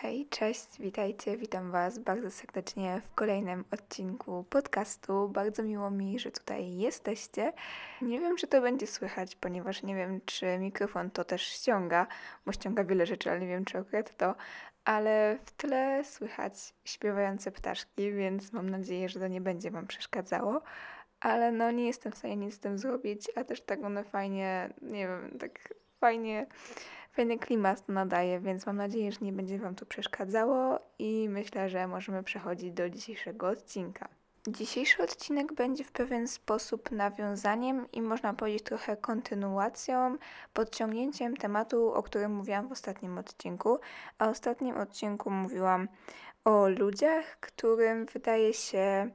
Hej, cześć, witajcie, witam Was bardzo serdecznie w kolejnym odcinku podcastu. Bardzo miło mi, że tutaj jesteście. Nie wiem, czy to będzie słychać, ponieważ nie wiem, czy mikrofon to też ściąga, bo ściąga wiele rzeczy, ale nie wiem, czy akurat to. Ale w tle słychać śpiewające ptaszki, więc mam nadzieję, że to nie będzie Wam przeszkadzało. Ale no, nie jestem w stanie nic z tym zrobić, a też tak one fajnie, nie wiem, tak fajnie fajny klimat nadaje, więc mam nadzieję, że nie będzie Wam to przeszkadzało i myślę, że możemy przechodzić do dzisiejszego odcinka. Dzisiejszy odcinek będzie w pewien sposób nawiązaniem i można powiedzieć trochę kontynuacją, podciągnięciem tematu, o którym mówiłam w ostatnim odcinku. A w ostatnim odcinku mówiłam o ludziach, którym wydaje się,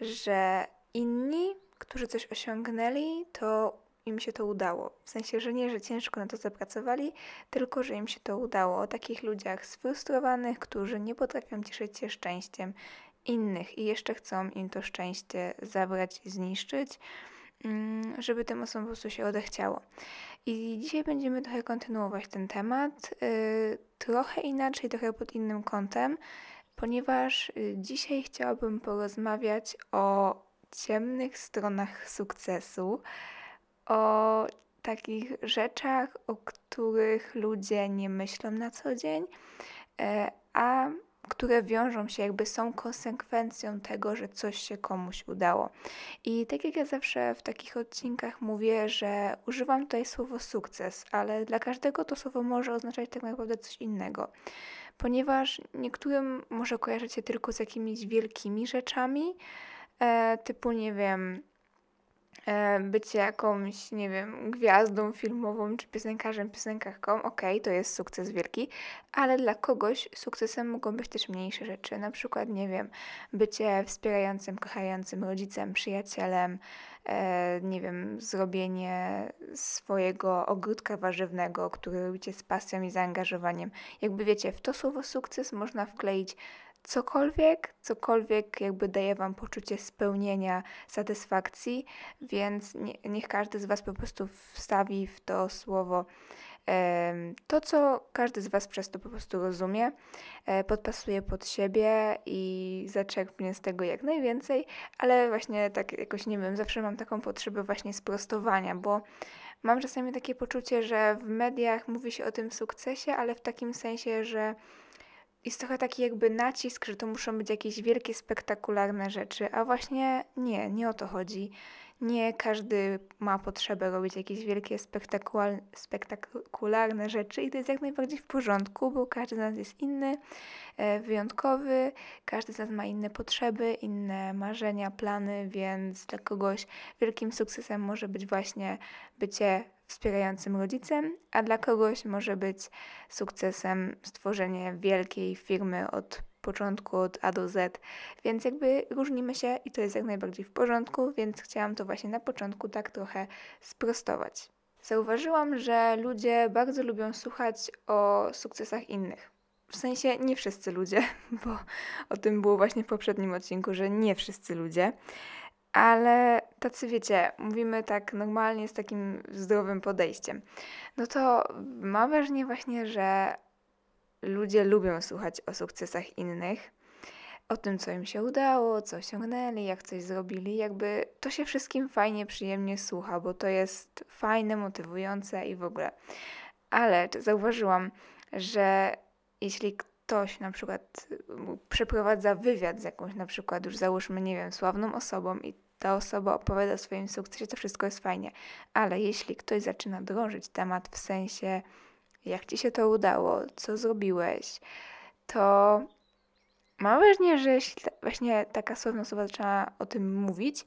że inni, którzy coś osiągnęli, to im się to udało. W sensie, że nie, że ciężko na to zapracowali, tylko że im się to udało. O takich ludziach sfrustrowanych, którzy nie potrafią cieszyć się szczęściem innych i jeszcze chcą im to szczęście zabrać i zniszczyć, mm, żeby tym osobom po prostu się odechciało. I dzisiaj będziemy trochę kontynuować ten temat, yy, trochę inaczej, trochę pod innym kątem, ponieważ yy, dzisiaj chciałabym porozmawiać o ciemnych stronach sukcesu o takich rzeczach, o których ludzie nie myślą na co dzień, e, a które wiążą się, jakby są konsekwencją tego, że coś się komuś udało. I tak jak ja zawsze w takich odcinkach mówię, że używam tutaj słowo sukces, ale dla każdego to słowo może oznaczać tak naprawdę coś innego. Ponieważ niektórym może kojarzyć się tylko z jakimiś wielkimi rzeczami, e, typu, nie wiem, bycie jakąś, nie wiem, gwiazdą filmową czy piosenkarzem, piosenkarką, okej, okay, to jest sukces wielki, ale dla kogoś sukcesem mogą być też mniejsze rzeczy, na przykład, nie wiem, bycie wspierającym, kochającym rodzicem, przyjacielem, e, nie wiem, zrobienie swojego ogródka warzywnego, który robicie z pasją i zaangażowaniem. Jakby wiecie, w to słowo sukces można wkleić cokolwiek, cokolwiek jakby daje Wam poczucie spełnienia, satysfakcji, więc nie, niech każdy z Was po prostu wstawi w to słowo to, co każdy z Was przez to po prostu rozumie, e, podpasuje pod siebie i zaczerpnie z tego jak najwięcej, ale właśnie tak jakoś nie wiem, zawsze mam taką potrzebę właśnie sprostowania, bo mam czasami takie poczucie, że w mediach mówi się o tym sukcesie, ale w takim sensie, że jest trochę taki jakby nacisk, że to muszą być jakieś wielkie, spektakularne rzeczy, a właśnie nie, nie o to chodzi. Nie każdy ma potrzebę robić jakieś wielkie, spektakularne rzeczy i to jest jak najbardziej w porządku, bo każdy z nas jest inny, e, wyjątkowy, każdy z nas ma inne potrzeby, inne marzenia, plany, więc dla kogoś wielkim sukcesem może być właśnie bycie wspierającym rodzicem, a dla kogoś może być sukcesem stworzenie wielkiej firmy od początku, od A do Z, więc jakby różnimy się i to jest jak najbardziej w porządku, więc chciałam to właśnie na początku tak trochę sprostować. Zauważyłam, że ludzie bardzo lubią słuchać o sukcesach innych. W sensie nie wszyscy ludzie, bo o tym było właśnie w poprzednim odcinku, że nie wszyscy ludzie. Ale tacy wiecie, mówimy tak normalnie z takim zdrowym podejściem. No to mam wrażenie właśnie, że ludzie lubią słuchać o sukcesach innych, o tym, co im się udało, co osiągnęli, jak coś zrobili. Jakby to się wszystkim fajnie, przyjemnie słucha, bo to jest fajne, motywujące i w ogóle. Ale zauważyłam, że jeśli ktoś na przykład przeprowadza wywiad z jakąś na przykład już załóżmy, nie wiem, sławną osobą i ta osoba opowiada o swoim sukcesie, to wszystko jest fajnie. Ale jeśli ktoś zaczyna drążyć temat w sensie, jak ci się to udało, co zrobiłeś, to mam wrażenie, że jeśli właśnie taka sławna osoba zaczyna o tym mówić,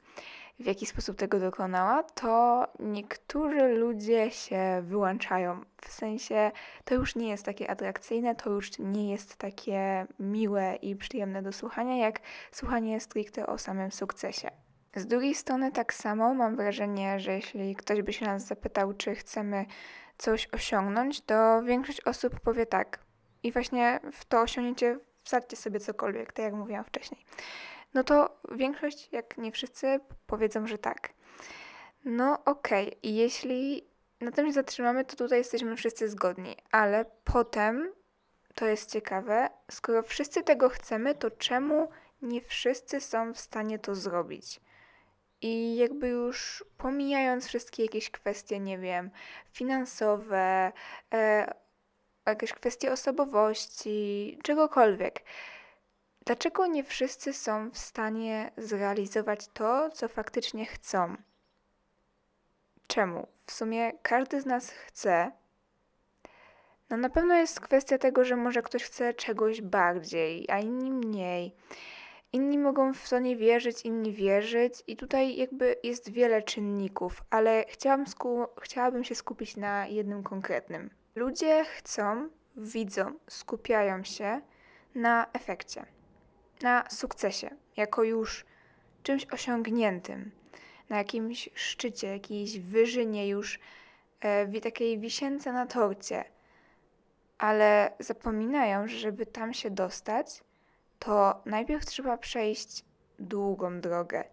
w jaki sposób tego dokonała, to niektórzy ludzie się wyłączają. W sensie to już nie jest takie atrakcyjne, to już nie jest takie miłe i przyjemne do słuchania, jak słuchanie stricte o samym sukcesie. Z drugiej strony, tak samo mam wrażenie, że jeśli ktoś by się nas zapytał, czy chcemy coś osiągnąć, to większość osób powie tak. I właśnie w to osiągnięcie wsadźcie sobie cokolwiek, tak jak mówiłam wcześniej. No to większość, jak nie wszyscy, powiedzą, że tak. No okej, okay. jeśli na tym się zatrzymamy, to tutaj jesteśmy wszyscy zgodni, ale potem to jest ciekawe, skoro wszyscy tego chcemy, to czemu nie wszyscy są w stanie to zrobić? I jakby już pomijając wszystkie jakieś kwestie, nie wiem, finansowe, e, jakieś kwestie osobowości, czegokolwiek, dlaczego nie wszyscy są w stanie zrealizować to, co faktycznie chcą? Czemu? W sumie każdy z nas chce. No na pewno jest kwestia tego, że może ktoś chce czegoś bardziej, a inni mniej. Inni mogą w to nie wierzyć, inni wierzyć, i tutaj jakby jest wiele czynników, ale chciałam sku- chciałabym się skupić na jednym konkretnym. Ludzie chcą, widzą, skupiają się na efekcie, na sukcesie, jako już czymś osiągniętym, na jakimś szczycie, jakiejś wyżynie już e, takiej wisience na torcie. Ale zapominają, że żeby tam się dostać, to najpierw trzeba przejść długą drogę.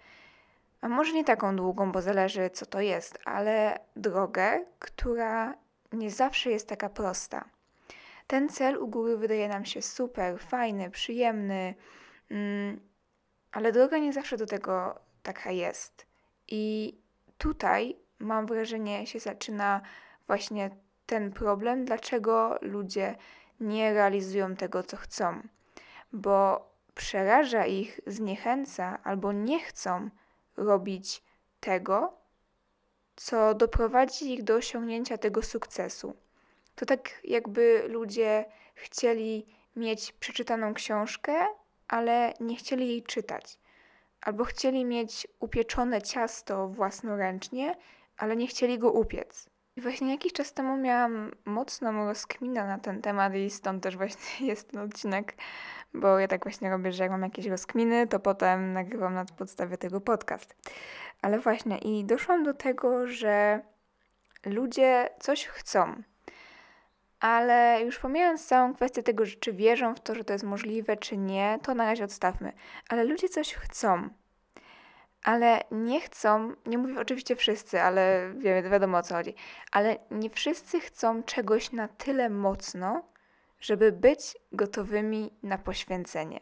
A może nie taką długą, bo zależy co to jest, ale drogę, która nie zawsze jest taka prosta. Ten cel u góry wydaje nam się super, fajny, przyjemny, ale droga nie zawsze do tego taka jest. I tutaj mam wrażenie, się zaczyna właśnie ten problem, dlaczego ludzie nie realizują tego, co chcą bo przeraża ich, zniechęca albo nie chcą robić tego, co doprowadzi ich do osiągnięcia tego sukcesu. To tak jakby ludzie chcieli mieć przeczytaną książkę, ale nie chcieli jej czytać. Albo chcieli mieć upieczone ciasto własnoręcznie, ale nie chcieli go upiec. I właśnie jakiś czas temu miałam mocną rozkminę na ten temat i stąd też właśnie jest ten odcinek, bo ja tak właśnie robię, że jak mam jakieś rozkminy, to potem nagrywam na podstawie tego podcast. Ale właśnie i doszłam do tego, że ludzie coś chcą, ale już pomijając całą kwestię tego, że czy wierzą w to, że to jest możliwe, czy nie, to na razie odstawmy. Ale ludzie coś chcą ale nie chcą, nie mówię oczywiście wszyscy, ale wi wiadomo o co chodzi, ale nie wszyscy chcą czegoś na tyle mocno, żeby być gotowymi na poświęcenie.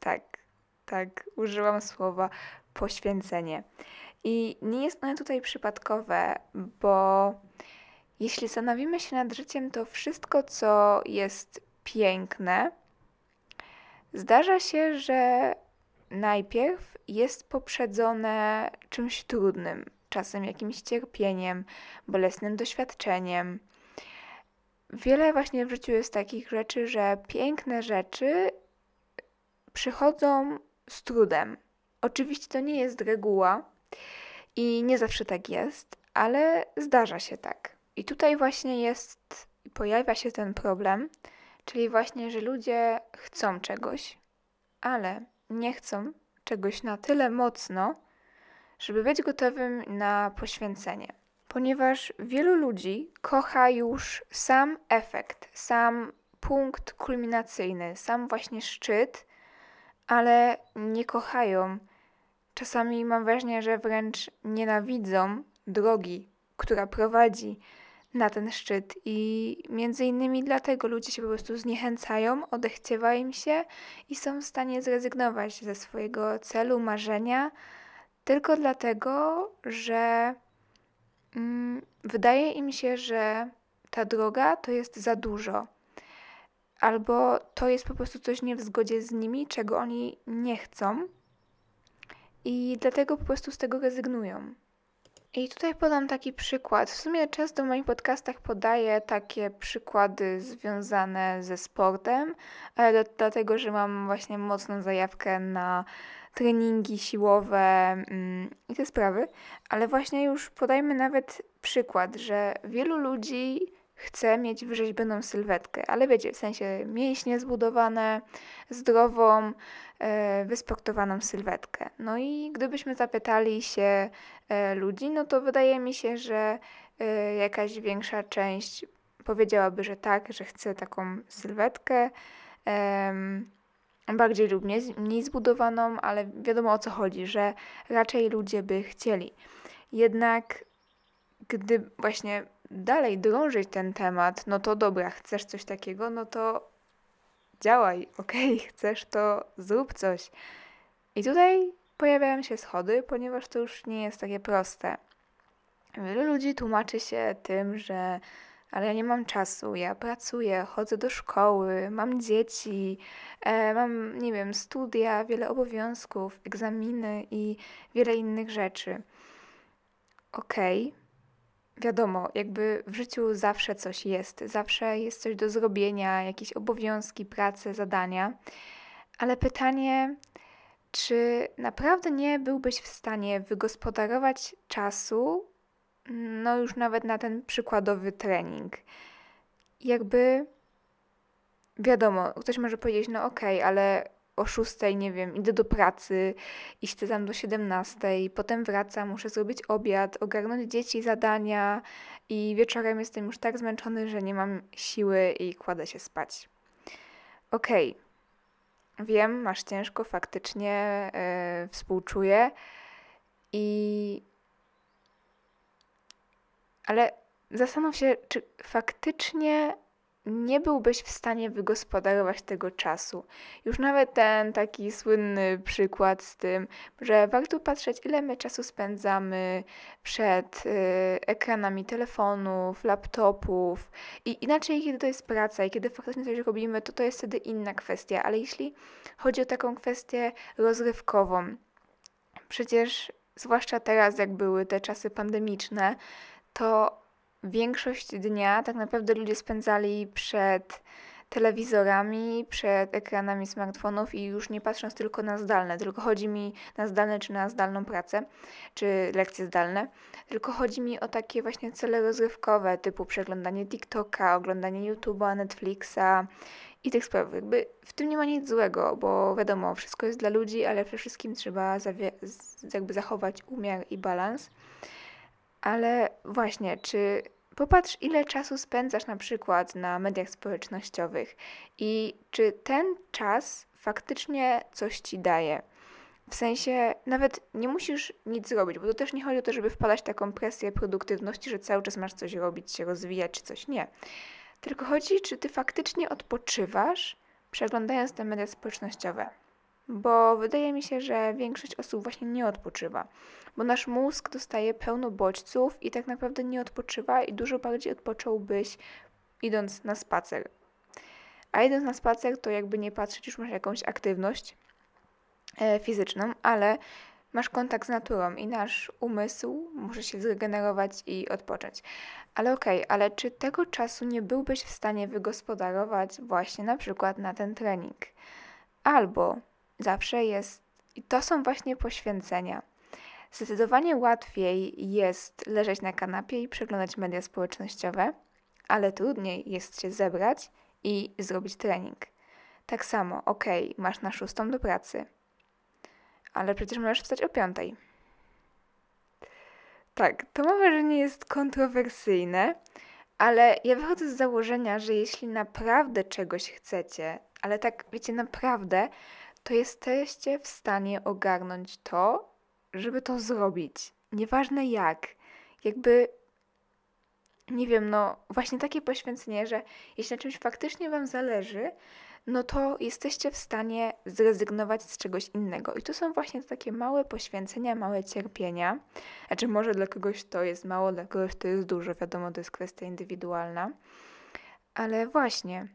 Tak, tak, użyłam słowa poświęcenie. I nie jest ono tutaj przypadkowe, bo jeśli zastanowimy się nad życiem, to wszystko, co jest piękne, zdarza się, że najpierw jest poprzedzone czymś trudnym, czasem jakimś cierpieniem, bolesnym doświadczeniem. Wiele właśnie w życiu jest takich rzeczy, że piękne rzeczy przychodzą z trudem. Oczywiście to nie jest reguła i nie zawsze tak jest, ale zdarza się tak. I tutaj właśnie jest, pojawia się ten problem, czyli właśnie, że ludzie chcą czegoś, ale nie chcą czegoś na tyle mocno, żeby być gotowym na poświęcenie. Ponieważ wielu ludzi kocha już sam efekt, sam punkt kulminacyjny, sam właśnie szczyt, ale nie kochają. Czasami mam wrażenie, że wręcz nienawidzą drogi, która prowadzi na ten szczyt i między innymi dlatego ludzie się po prostu zniechęcają, odechciewa im się i są w stanie zrezygnować ze swojego celu, marzenia, tylko dlatego, że mm, wydaje im się, że ta droga to jest za dużo. Albo to jest po prostu coś nie w zgodzie z nimi, czego oni nie chcą, i dlatego po prostu z tego rezygnują. I tutaj podam taki przykład. W sumie często w moich podcastach podaję takie przykłady związane ze sportem, ale dlatego, że mam właśnie mocną zajawkę na treningi siłowe mm, i te sprawy. Ale właśnie już podajmy nawet przykład, że wielu ludzi chce mieć wyrzeźbioną sylwetkę, ale wiecie, w sensie mięśnie zbudowane, zdrową, e, wysportowaną sylwetkę. No i gdybyśmy zapytali się e, ludzi, no to wydaje mi się, że e, jakaś większa część powiedziałaby, że tak, że chce taką sylwetkę. Bardziej lub mniej zbudowaną, ale wiadomo o co chodzi, że raczej ludzie by chcieli. Jednak gdy właśnie dalej drążyć ten temat, no to dobra, chcesz coś takiego, no to działaj, okej, okay, chcesz to zrób coś. I tutaj pojawiają się schody, ponieważ to już nie jest takie proste. Wielu ludzi tłumaczy się tym, że ale ja nie mam czasu, ja pracuję, chodzę do szkoły, mam dzieci, e, mam, nie wiem, studia, wiele obowiązków, egzaminy i wiele innych rzeczy. Okej, okay. Wiadomo, jakby w życiu zawsze coś jest, zawsze jest coś do zrobienia, jakieś obowiązki, prace, zadania, ale pytanie, czy naprawdę nie byłbyś w stanie wygospodarować czasu no już nawet na ten przykładowy trening. Jakby wiadomo, ktoś może powiedzieć, no okej, okay, ale o 6, nie wiem, idę do pracy i chcę tam do 17, potem wracam, muszę zrobić obiad, ogarnąć dzieci, zadania i wieczorem jestem już tak zmęczony, że nie mam siły i kładę się spać. Okej, okay. wiem, masz ciężko, faktycznie yy, współczuję i ale zastanów się, czy faktycznie nie byłbyś w stanie wygospodarować tego czasu. Już nawet ten taki słynny przykład z tym, że warto patrzeć, ile my czasu spędzamy przed y, ekranami telefonów, laptopów. I inaczej, kiedy to jest praca i kiedy faktycznie coś robimy, to to jest wtedy inna kwestia. Ale jeśli chodzi o taką kwestię rozrywkową, przecież zwłaszcza teraz, jak były te czasy pandemiczne, to większość dnia tak naprawdę ludzie spędzali przed telewizorami, przed ekranami smartfonów i już nie patrząc tylko na zdalne, tylko chodzi mi na zdalne czy na zdalną pracę, czy lekcje zdalne, tylko chodzi mi o takie właśnie cele rozrywkowe, typu przeglądanie TikToka, oglądanie YouTube'a, Netflixa i tych spraw. Jakby w tym nie ma nic złego, bo wiadomo, wszystko jest dla ludzi, ale przede wszystkim trzeba jakby zachować umiar i balans. Ale właśnie, czy popatrz, ile czasu spędzasz na przykład na mediach społecznościowych i czy ten czas faktycznie coś ci daje. W sensie, nawet nie musisz nic robić, bo to też nie chodzi o to, żeby wpadać w taką presję produktywności, że cały czas masz coś robić, się rozwijać, czy coś. Nie. Tylko chodzi, czy ty faktycznie odpoczywasz, przeglądając te media społecznościowe bo wydaje mi się, że większość osób właśnie nie odpoczywa, bo nasz mózg dostaje pełno bodźców i tak naprawdę nie odpoczywa i dużo bardziej odpocząłbyś idąc na spacer. A idąc na spacer, to jakby nie patrzeć, już masz jakąś aktywność e, fizyczną, ale masz kontakt z naturą i nasz umysł może się zregenerować i odpocząć. Ale okej, okay, ale czy tego czasu nie byłbyś w stanie wygospodarować właśnie na przykład na ten trening? Albo zawsze jest, i to są właśnie poświęcenia. Zdecydowanie łatwiej jest leżeć na kanapie i przeglądać media społecznościowe, ale trudniej jest się zebrać i zrobić trening. Tak samo, ok, masz na szóstą do pracy, ale przecież możesz wstać o piątej. Tak, to mam wrażenie jest kontrowersyjne, ale ja wychodzę z założenia, że jeśli naprawdę czegoś chcecie, ale tak wiecie, naprawdę, to jesteście w stanie ogarnąć to, żeby to zrobić. Nieważne jak. Jakby, nie wiem, no właśnie takie poświęcenie, że jeśli na czymś faktycznie Wam zależy, no to jesteście w stanie zrezygnować z czegoś innego. I to są właśnie takie małe poświęcenia, małe cierpienia. Znaczy, może dla kogoś to jest mało, dla kogoś to jest dużo, wiadomo, to jest kwestia indywidualna. Ale właśnie,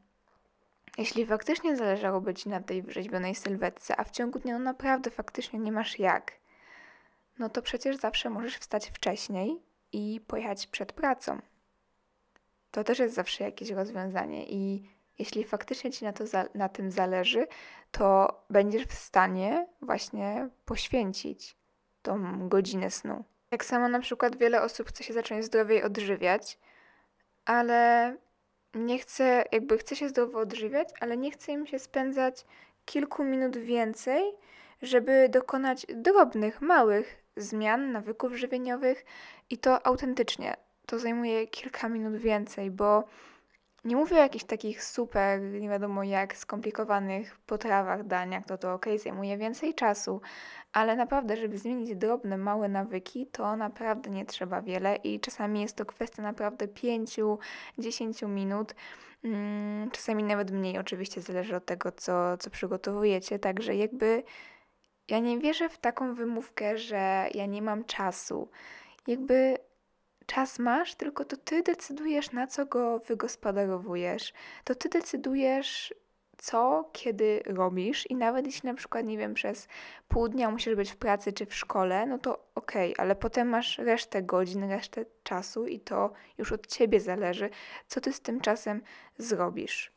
jeśli faktycznie zależałoby Ci na tej wrzeźbionej sylwetce, a w ciągu dnia no naprawdę faktycznie nie masz jak, no to przecież zawsze możesz wstać wcześniej i pojechać przed pracą. To też jest zawsze jakieś rozwiązanie i jeśli faktycznie Ci na, to na tym zależy, to będziesz w stanie właśnie poświęcić tą godzinę snu. Tak samo na przykład wiele osób chce się zacząć zdrowiej odżywiać, ale nie chce, jakby chce się zdrowo odżywiać, ale nie chce im się spędzać kilku minut więcej, żeby dokonać drobnych, małych zmian, nawyków żywieniowych i to autentycznie. To zajmuje kilka minut więcej, bo Nie mówię o jakichś takich super, nie wiadomo jak, skomplikowanych potrawach, daniach, to to ok, zajmuje więcej czasu, ale naprawdę, żeby zmienić drobne, małe nawyki, to naprawdę nie trzeba wiele i czasami jest to kwestia naprawdę 5-10 minut. Mm, czasami nawet mniej, oczywiście zależy od tego, co, co przygotowujecie. Także jakby ja nie wierzę w taką wymówkę, że ja nie mam czasu. Jakby czas masz, tylko to ty decydujesz, na co go wygospodarowujesz. To ty decydujesz, co, kiedy robisz i nawet jeśli na przykład, nie wiem, przez pół dnia musisz być w pracy czy w szkole, no to okej, okay, ale potem masz resztę godzin, resztę czasu i to już od ciebie zależy, co ty z tym czasem zrobisz.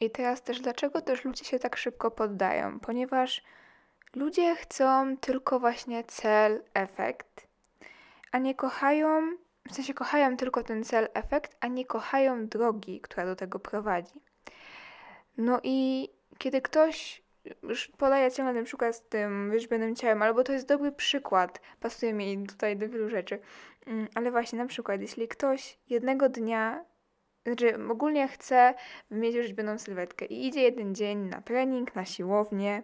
I teraz też, dlaczego też ludzie się tak szybko poddają? Ponieważ ludzie chcą tylko właśnie cel, efekt, a nie kochają, w sensie kochają tylko ten cel, efekt, a nie kochają drogi, która do tego prowadzi. No i kiedy ktoś, już podaję ciągle ten przykład z tym wierzbionym ciałem, albo to jest dobry przykład, pasuje mi tutaj do wielu rzeczy, mm, ale właśnie na przykład, jeśli ktoś jednego dnia, znaczy ogólnie chce mieć wierzbioną sylwetkę i idzie jeden dzień na trening, na siłownię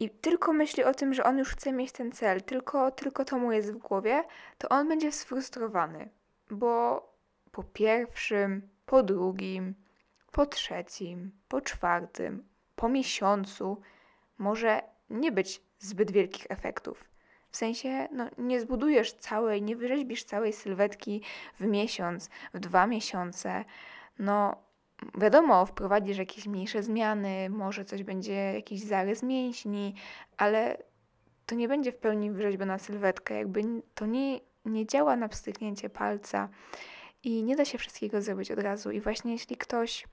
i tylko myśli o tym, że on już chce mieć ten cel, tylko, tylko to mu jest w głowie, to on będzie sfrustrowany, bo po pierwszym, po drugim, po trzecim, po czwartym, po miesiącu może nie być zbyt wielkich efektów. W sensie, no, nie zbudujesz całej, nie wyrzeźbisz całej sylwetki w miesiąc, w dwa miesiące. No, wiadomo, wprowadzisz jakieś mniejsze zmiany, może coś będzie, jakiś zarys mięśni, ale to nie będzie w pełni wyrzeźbiona sylwetka. Jakby to nie, nie działa na pstryknięcie palca i nie da się wszystkiego zrobić od razu. I właśnie jeśli ktoś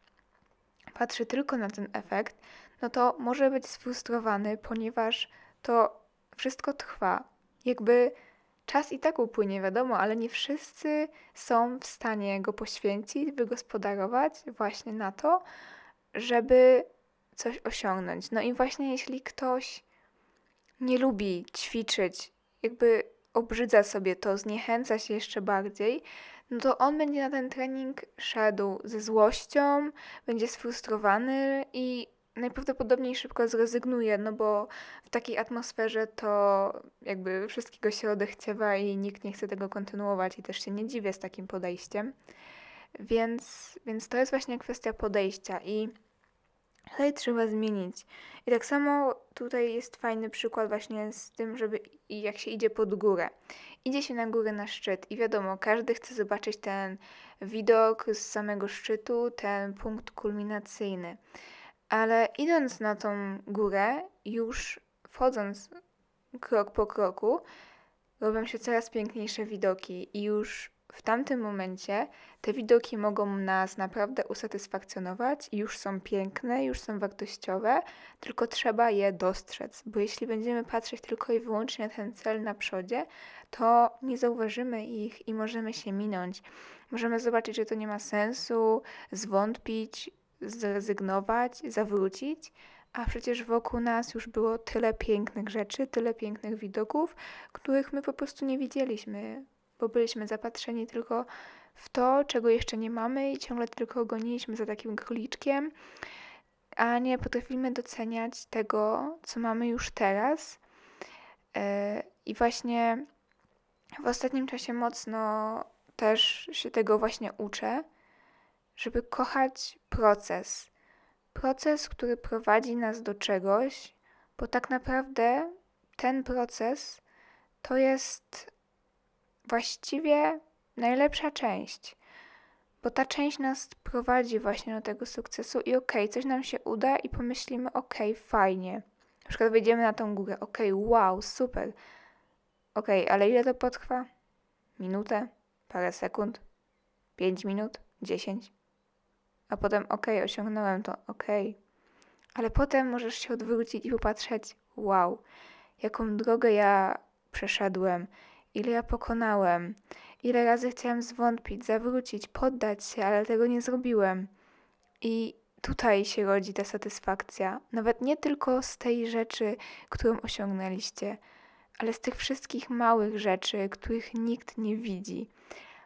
patrzy tylko na ten efekt, no to może być sfrustrowany, ponieważ to wszystko trwa. Jakby czas i tak upłynie, wiadomo, ale nie wszyscy są w stanie go poświęcić, wygospodarować właśnie na to, żeby coś osiągnąć. No i właśnie jeśli ktoś nie lubi ćwiczyć, jakby obrzydza sobie to, zniechęca się jeszcze bardziej, no to on będzie na ten trening szedł ze złością, będzie sfrustrowany i najprawdopodobniej szybko zrezygnuje, no bo w takiej atmosferze to jakby wszystkiego się odechciewa i nikt nie chce tego kontynuować i też się nie dziwię z takim podejściem. Więc, więc to jest właśnie kwestia podejścia i tutaj trzeba zmienić. I tak samo tutaj jest fajny przykład właśnie z tym, żeby jak się idzie pod górę. Idzie się na górę na szczyt i wiadomo, każdy chce zobaczyć ten widok z samego szczytu, ten punkt kulminacyjny. Ale idąc na tą górę, już wchodząc krok po kroku, robią się coraz piękniejsze widoki i już w tamtym momencie te widoki mogą nas naprawdę usatysfakcjonować już są piękne, już są wartościowe, tylko trzeba je dostrzec, bo jeśli będziemy patrzeć tylko i wyłącznie na ten cel na przodzie, to nie zauważymy ich i możemy się minąć. Możemy zobaczyć, że to nie ma sensu, zwątpić, zrezygnować, zawrócić, a przecież wokół nas już było tyle pięknych rzeczy, tyle pięknych widoków, których my po prostu nie widzieliśmy bo byliśmy zapatrzeni tylko w to, czego jeszcze nie mamy i ciągle tylko goniliśmy za takim króliczkiem, a nie potrafimy doceniać tego, co mamy już teraz. E, I właśnie w ostatnim czasie mocno też się tego właśnie uczę, żeby kochać proces. Proces, który prowadzi nas do czegoś, bo tak naprawdę ten proces to jest właściwie najlepsza część, bo ta część nas prowadzi właśnie do tego sukcesu i okej, okay, coś nam się uda i pomyślimy, okej, okay, fajnie. Na przykład wejdziemy na tą górę, okej, okay, wow, super. Okej, ale ile to potrwa? Minutę? Parę sekund? Pięć minut? Dziesięć? A potem, okej, osiągnąłem to, okej. Ale potem możesz się odwrócić i popatrzeć, wow, jaką drogę ja przeszedłem, ile ja pokonałem, ile razy chciałem zwątpić, zawrócić, poddać się, ale tego nie zrobiłem. I tutaj się rodzi ta satysfakcja, nawet nie tylko z tej rzeczy, którą osiągnęliście, ale z tych wszystkich małych rzeczy, których nikt nie widzi.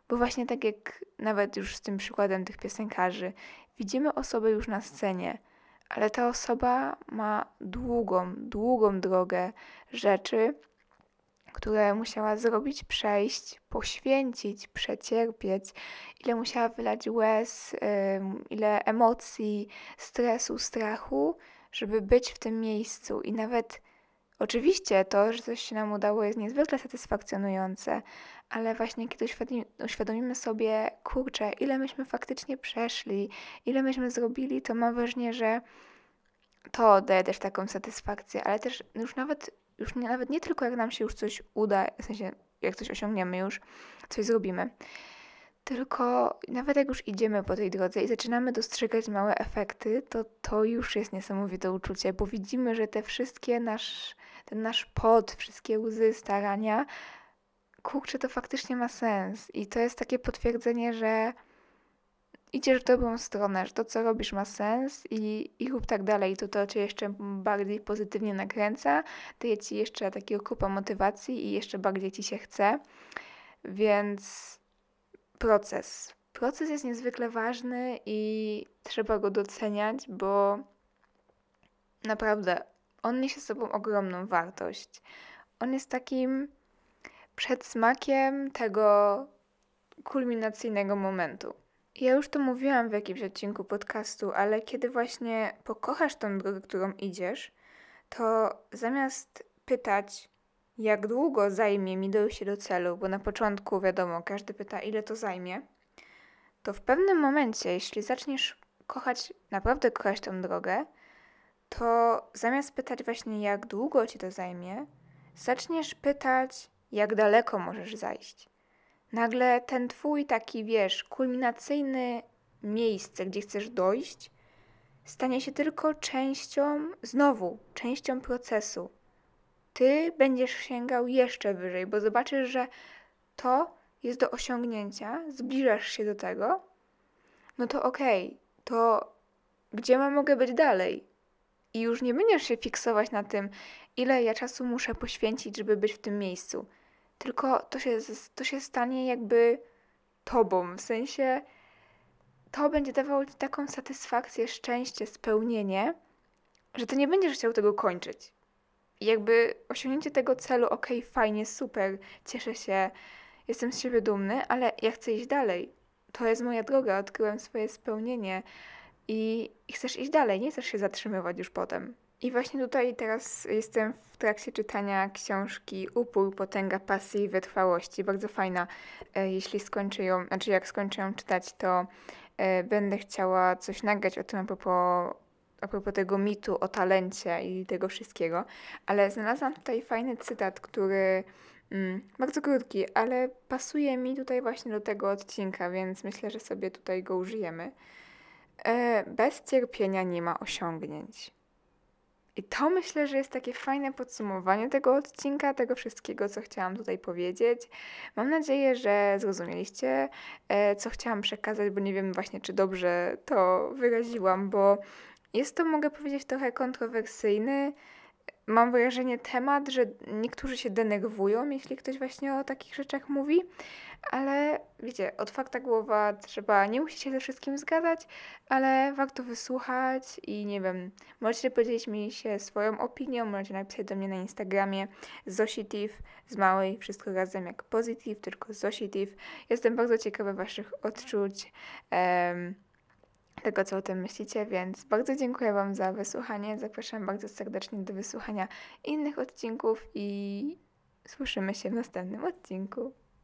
Bo właśnie tak jak nawet już z tym przykładem tych piosenkarzy, widzimy osobę już na scenie, ale ta osoba ma długą, długą drogę rzeczy, które musiała zrobić, przejść, poświęcić, przecierpieć, ile musiała wylać łez, ile emocji, stresu, strachu, żeby być w tym miejscu. I nawet oczywiście to, że coś się nam udało, jest niezwykle satysfakcjonujące, ale właśnie kiedy uświadomimy sobie, kurczę, ile myśmy faktycznie przeszli, ile myśmy zrobili, to mam wrażenie, że to daje też taką satysfakcję, ale też już nawet, już nie, nawet nie tylko jak nam się już coś uda, w sensie jak coś osiągniemy już, coś zrobimy, tylko nawet jak już idziemy po tej drodze i zaczynamy dostrzegać małe efekty, to to już jest niesamowite uczucie, bo widzimy, że te wszystkie nasz, ten nasz pot, wszystkie łzy, starania, kurczę, to faktycznie ma sens. I to jest takie potwierdzenie, że idziesz w dobrą stronę, że to, co robisz, ma sens i, i rób tak dalej. To to cię jeszcze bardziej pozytywnie nakręca, daje ci jeszcze takiego kupa motywacji i jeszcze bardziej ci się chce. Więc proces. Proces jest niezwykle ważny i trzeba go doceniać, bo naprawdę on niesie z sobą ogromną wartość. On jest takim przedsmakiem tego kulminacyjnego momentu. Ja już to mówiłam w jakimś odcinku podcastu, ale kiedy właśnie pokochasz tą drogę, którą idziesz, to zamiast pytać, jak długo zajmie mi dojście do celu, bo na początku wiadomo, każdy pyta, ile to zajmie, to w pewnym momencie, jeśli zaczniesz kochać, naprawdę kochać tą drogę, to zamiast pytać właśnie, jak długo ci to zajmie, zaczniesz pytać, jak daleko możesz zajść. Nagle ten twój taki, wiesz, kulminacyjny miejsce, gdzie chcesz dojść, stanie się tylko częścią, znowu, częścią procesu ty będziesz sięgał jeszcze wyżej, bo zobaczysz, że to jest do osiągnięcia, zbliżasz się do tego, no to okej, okay, to gdzie ma mogę być dalej? I już nie będziesz się fiksować na tym, ile ja czasu muszę poświęcić, żeby być w tym miejscu. Tylko to się, to się stanie jakby tobą, w sensie to będzie dawało ci taką satysfakcję, szczęście, spełnienie, że ty nie będziesz chciał tego kończyć jakby osiągnięcie tego celu, ok, fajnie, super, cieszę się, jestem z siebie dumny, ale ja chcę iść dalej. To jest moja droga, odkryłem swoje spełnienie i, chcesz iść dalej, nie chcesz się zatrzymywać już potem. I właśnie tutaj teraz jestem w trakcie czytania książki Upór, Potęga Pasji i Wytrwałości. Bardzo fajna. E, jeśli skończę ją, znaczy jak skończę ją czytać, to e, będę chciała coś nagrać o tym a propos a propos tego mitu o talencie i tego wszystkiego, ale znalazłam tutaj fajny cytat, który mm, bardzo krótki, ale pasuje mi tutaj właśnie do tego odcinka, więc myślę, że sobie tutaj go użyjemy. E, bez cierpienia nie ma osiągnięć. I to myślę, że jest takie fajne podsumowanie tego odcinka, tego wszystkiego, co chciałam tutaj powiedzieć. Mam nadzieję, że zrozumieliście, e, co chciałam przekazać, bo nie wiem właśnie, czy dobrze to wyraziłam, bo jest to, mogę powiedzieć, trochę kontrowersyjny. Mam wrażenie temat, że niektórzy się denerwują, jeśli ktoś właśnie o takich rzeczach mówi, ale wiecie, od fakta głowa trzeba, nie musi się ze wszystkim zgadzać, ale warto wysłuchać i nie wiem, możecie podzielić mi się swoją opinią, możecie napisać do mnie na Instagramie Zositiv z małej, wszystko razem jak Positive, tylko Zositiv. Jestem bardzo ciekawa Waszych odczuć. Um, tego, co o tym myślicie, więc bardzo dziękuję Wam za wysłuchanie. Zapraszam bardzo serdecznie do wysłuchania innych odcinków i słyszymy się w następnym odcinku.